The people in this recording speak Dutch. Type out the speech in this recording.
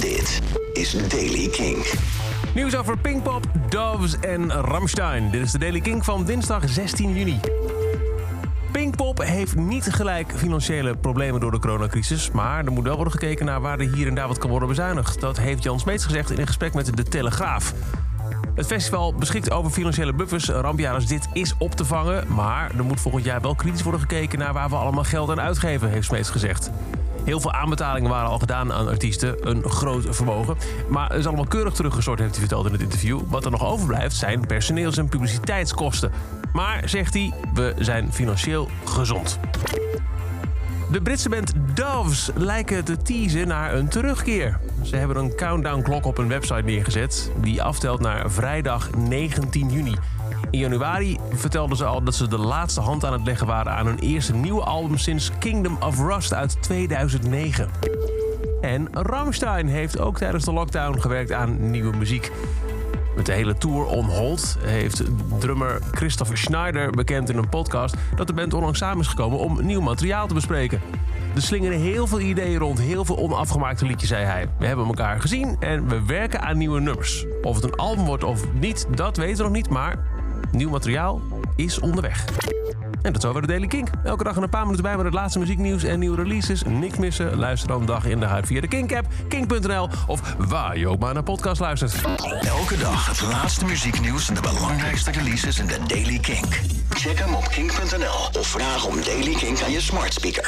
Dit is Daily King. Nieuws over Pinkpop, Doves en Ramstein. Dit is de Daily King van dinsdag 16 juni. Pinkpop heeft niet gelijk financiële problemen door de coronacrisis. Maar er moet wel worden gekeken naar waar er hier en daar wat kan worden bezuinigd. Dat heeft Jan Smeets gezegd in een gesprek met De Telegraaf. Het festival beschikt over financiële buffers. Rampjaar als dit is op te vangen. Maar er moet volgend jaar wel kritisch worden gekeken naar waar we allemaal geld aan uitgeven, heeft Smeets gezegd. Heel veel aanbetalingen waren al gedaan aan artiesten, een groot vermogen. Maar het is allemaal keurig teruggestort, heeft hij verteld in het interview. Wat er nog overblijft zijn personeels- en publiciteitskosten. Maar, zegt hij, we zijn financieel gezond. De Britse band Doves lijken te teasen naar een terugkeer. Ze hebben een countdown-klok op hun website neergezet... die aftelt naar vrijdag 19 juni. In januari vertelden ze al dat ze de laatste hand aan het leggen waren... aan hun eerste nieuwe album sinds Kingdom of Rust uit 2009. En Rammstein heeft ook tijdens de lockdown gewerkt aan nieuwe muziek. Met de hele tour on hold heeft drummer Christopher Schneider bekend in een podcast dat de band onlangs samen is gekomen om nieuw materiaal te bespreken. Er slingeren heel veel ideeën rond, heel veel onafgemaakte liedjes, zei hij. We hebben elkaar gezien en we werken aan nieuwe nummers. Of het een album wordt of niet, dat weten we nog niet, maar nieuw materiaal is onderweg. En dat is over de Daily Kink. Elke dag een paar minuten bij met het laatste muzieknieuws en nieuwe releases. Niks missen. Luister dan dag in de huid via de Kink-app, kink.nl of waar je ook maar naar podcast luistert. Elke dag het laatste muzieknieuws en de belangrijkste releases in de Daily King. Check hem op kink.nl of vraag om Daily King aan je smart speaker.